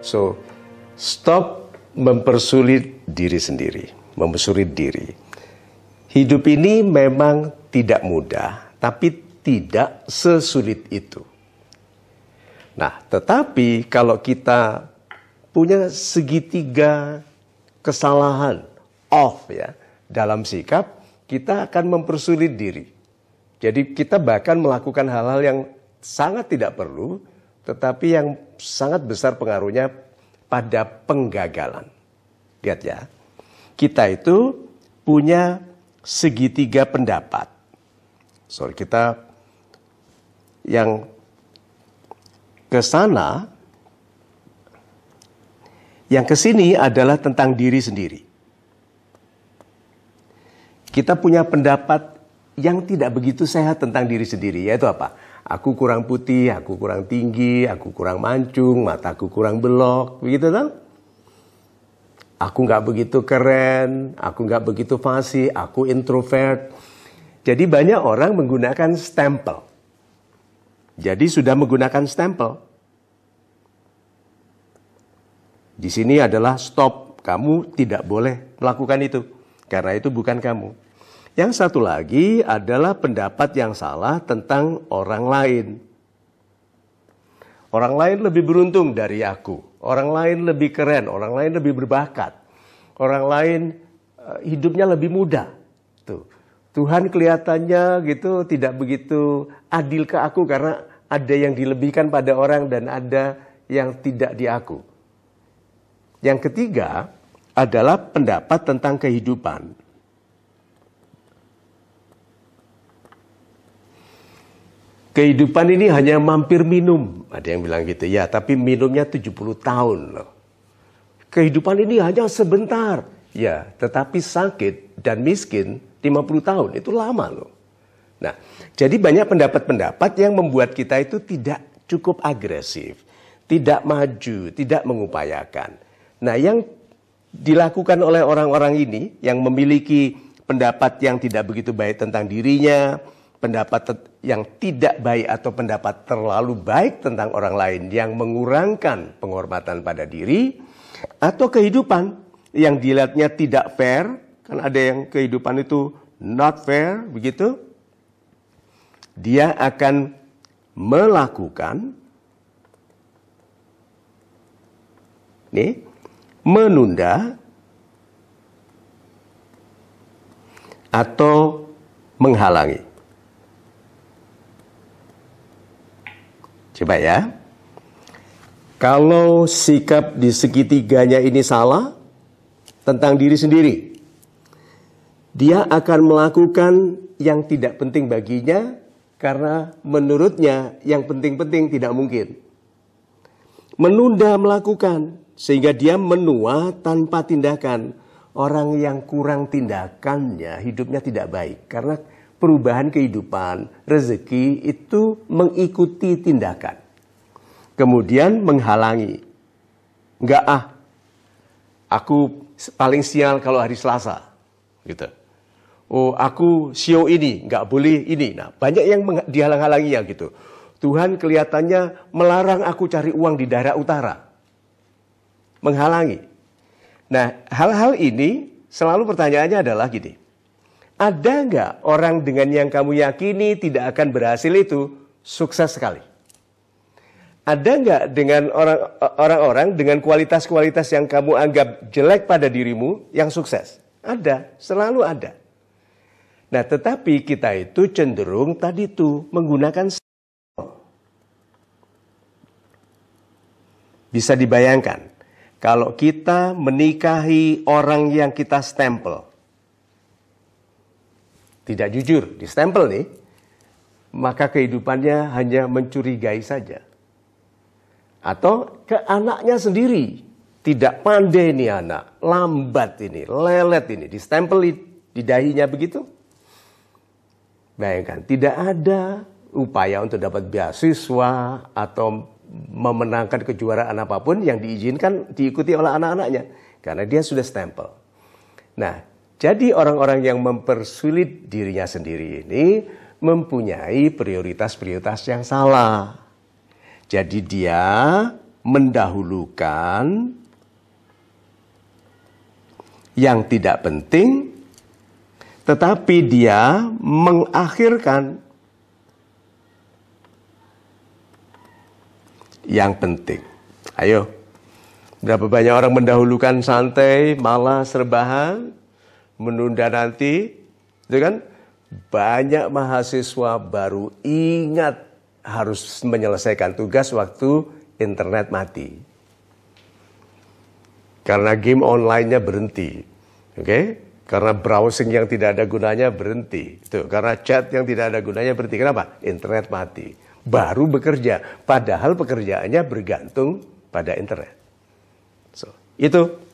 So, stop mempersulit diri sendiri, mempersulit diri. Hidup ini memang tidak mudah, tapi tidak sesulit itu. Nah, tetapi kalau kita punya segitiga kesalahan off ya dalam sikap, kita akan mempersulit diri. Jadi kita bahkan melakukan hal-hal yang sangat tidak perlu, tetapi yang sangat besar pengaruhnya pada penggagalan. Lihat ya, kita itu punya segitiga pendapat. Sorry, kita yang ke sana, yang ke sini adalah tentang diri sendiri. Kita punya pendapat yang tidak begitu sehat tentang diri sendiri, yaitu apa? Aku kurang putih, aku kurang tinggi, aku kurang mancung, mataku kurang belok, begitu kan? Aku nggak begitu keren, aku nggak begitu fasih, aku introvert. Jadi banyak orang menggunakan stempel. Jadi sudah menggunakan stempel. Di sini adalah stop, kamu tidak boleh melakukan itu. Karena itu bukan kamu. Yang satu lagi adalah pendapat yang salah tentang orang lain. Orang lain lebih beruntung dari aku. Orang lain lebih keren, orang lain lebih berbakat. Orang lain uh, hidupnya lebih mudah. Tuh. Tuhan kelihatannya gitu tidak begitu adil ke aku karena ada yang dilebihkan pada orang dan ada yang tidak di aku. Yang ketiga adalah pendapat tentang kehidupan. Kehidupan ini hanya mampir minum. Ada yang bilang gitu. Ya, tapi minumnya 70 tahun loh. Kehidupan ini hanya sebentar. Ya, tetapi sakit dan miskin 50 tahun itu lama loh. Nah, jadi banyak pendapat-pendapat yang membuat kita itu tidak cukup agresif, tidak maju, tidak mengupayakan. Nah, yang dilakukan oleh orang-orang ini yang memiliki pendapat yang tidak begitu baik tentang dirinya, pendapat yang tidak baik atau pendapat terlalu baik tentang orang lain yang mengurangkan penghormatan pada diri atau kehidupan yang dilihatnya tidak fair, kan ada yang kehidupan itu not fair, begitu? Dia akan melakukan nih menunda atau menghalangi. Coba ya. Kalau sikap di segitiganya ini salah tentang diri sendiri, dia akan melakukan yang tidak penting baginya karena menurutnya yang penting-penting tidak mungkin. Menunda melakukan sehingga dia menua tanpa tindakan. Orang yang kurang tindakannya hidupnya tidak baik karena perubahan kehidupan, rezeki itu mengikuti tindakan. Kemudian menghalangi. Enggak ah, aku paling sial kalau hari Selasa. Gitu. Oh, aku sio ini, nggak boleh ini. Nah, banyak yang dihalang-halangi ya gitu. Tuhan kelihatannya melarang aku cari uang di daerah utara. Menghalangi. Nah, hal-hal ini selalu pertanyaannya adalah gini. Ada nggak orang dengan yang kamu yakini tidak akan berhasil itu sukses sekali? Ada nggak dengan orang-orang dengan kualitas-kualitas yang kamu anggap jelek pada dirimu yang sukses? Ada, selalu ada. Nah, tetapi kita itu cenderung tadi tuh menggunakan bisa dibayangkan kalau kita menikahi orang yang kita stempel tidak jujur, di stempel nih, maka kehidupannya hanya mencurigai saja. Atau ke anaknya sendiri, tidak pandai nih anak, lambat ini, lelet ini, di stempel di dahinya begitu. Bayangkan, tidak ada upaya untuk dapat beasiswa atau memenangkan kejuaraan apa pun yang diizinkan diikuti oleh anak-anaknya. Karena dia sudah stempel. Nah, jadi orang-orang yang mempersulit dirinya sendiri ini mempunyai prioritas-prioritas yang salah. Jadi dia mendahulukan yang tidak penting, tetapi dia mengakhirkan yang penting. Ayo, berapa banyak orang mendahulukan santai, malah serbahan, menunda nanti, itu kan? Banyak mahasiswa baru ingat harus menyelesaikan tugas waktu internet mati. Karena game online-nya berhenti. Oke? Okay? Karena browsing yang tidak ada gunanya berhenti. Tuh, karena chat yang tidak ada gunanya berhenti. Kenapa? Internet mati. Baru bekerja. Padahal pekerjaannya bergantung pada internet. So, itu